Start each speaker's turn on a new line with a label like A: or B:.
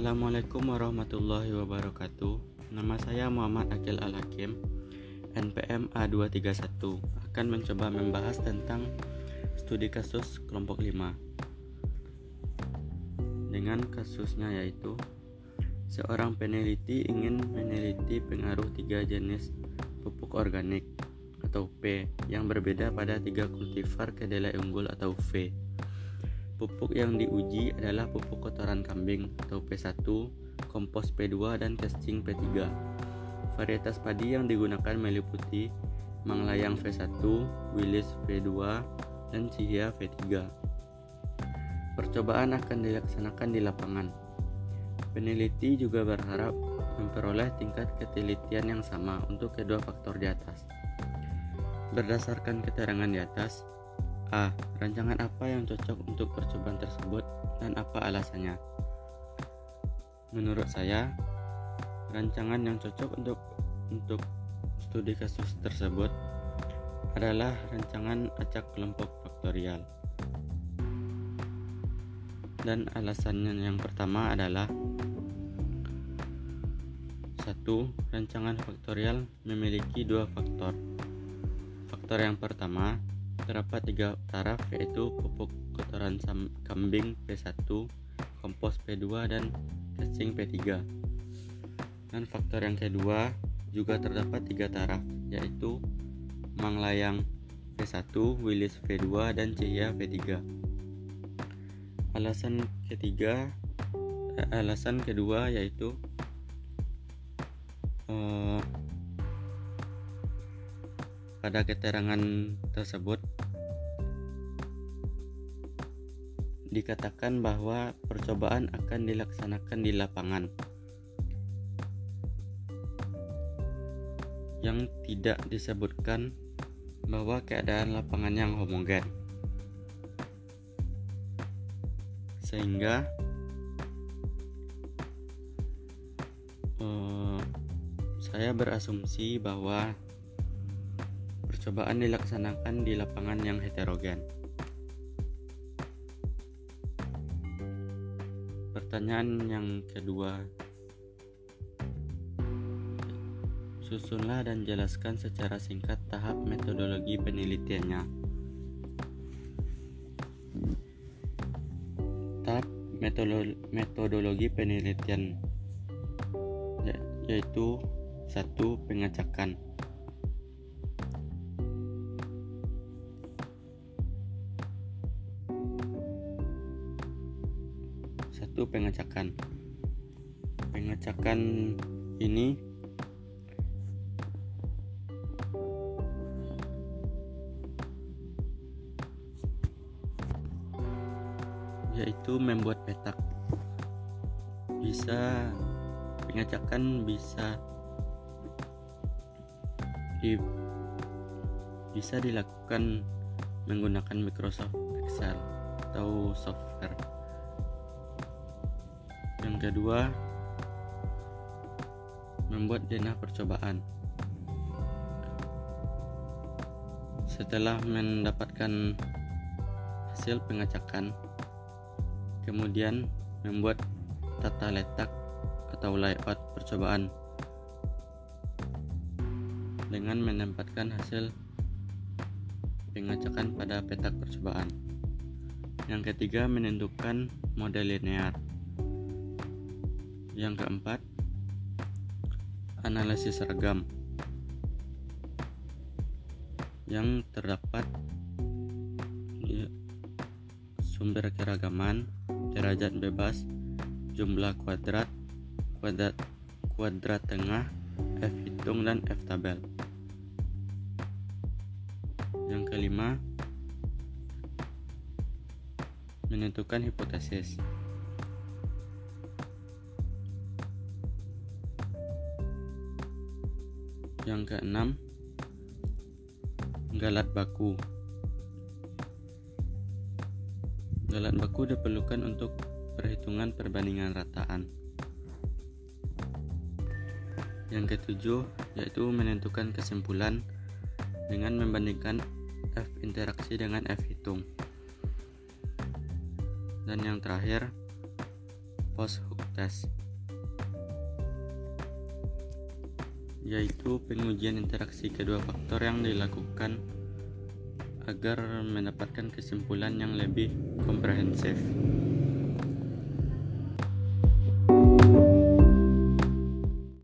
A: Assalamualaikum warahmatullahi wabarakatuh. Nama saya Muhammad Akil Al-Hakim, NPM A231, akan mencoba membahas tentang studi kasus kelompok 5. Dengan kasusnya yaitu seorang peneliti ingin meneliti pengaruh tiga jenis pupuk organik atau P yang berbeda pada tiga kultivar kedelai unggul atau V Pupuk yang diuji adalah pupuk kotoran kambing atau P1, kompos P2, dan casing P3. Varietas padi yang digunakan meliputi Manglayang V1, Willis V2, dan Cihia V3. Percobaan akan dilaksanakan di lapangan. Peneliti juga berharap memperoleh tingkat ketelitian yang sama untuk kedua faktor di atas. Berdasarkan keterangan di atas, A. Rancangan apa yang cocok untuk percobaan tersebut dan apa alasannya? Menurut saya, rancangan yang cocok untuk untuk studi kasus tersebut adalah rancangan acak kelompok faktorial. Dan alasannya yang pertama adalah satu, rancangan faktorial memiliki dua faktor. Faktor yang pertama terdapat tiga taraf yaitu pupuk kotoran kambing P1, kompos P2 dan casing P3. Dan faktor yang kedua juga terdapat tiga taraf yaitu Manglayang P1, Willis V2 dan Cia V3. Alasan ketiga eh, alasan kedua yaitu eh, pada keterangan tersebut dikatakan bahwa percobaan akan dilaksanakan di lapangan. Yang tidak disebutkan bahwa keadaan lapangan yang homogen sehingga uh, saya berasumsi bahwa Percobaan dilaksanakan di lapangan yang heterogen. Pertanyaan yang kedua, susunlah dan jelaskan secara singkat tahap metodologi penelitiannya. Tahap metodologi penelitian ya, yaitu satu pengacakan satu pengecekan pengecekan ini yaitu membuat petak. Bisa pengecekan bisa di, bisa dilakukan menggunakan Microsoft Excel atau software kedua, membuat denah percobaan. Setelah mendapatkan hasil pengacakan, kemudian membuat tata letak atau layout percobaan dengan menempatkan hasil pengacakan pada petak percobaan. Yang ketiga, menentukan model linear. Yang keempat, analisis seragam yang terdapat di sumber keragaman, derajat bebas, jumlah kuadrat, kuadrat, kuadrat tengah, F hitung dan F tabel. Yang kelima, menentukan hipotesis. Yang keenam, galat baku. Galat baku diperlukan untuk perhitungan perbandingan rataan. Yang ketujuh, yaitu menentukan kesimpulan dengan membandingkan F interaksi dengan F hitung. Dan yang terakhir, post hoc test yaitu pengujian interaksi kedua faktor yang dilakukan agar mendapatkan kesimpulan yang lebih komprehensif.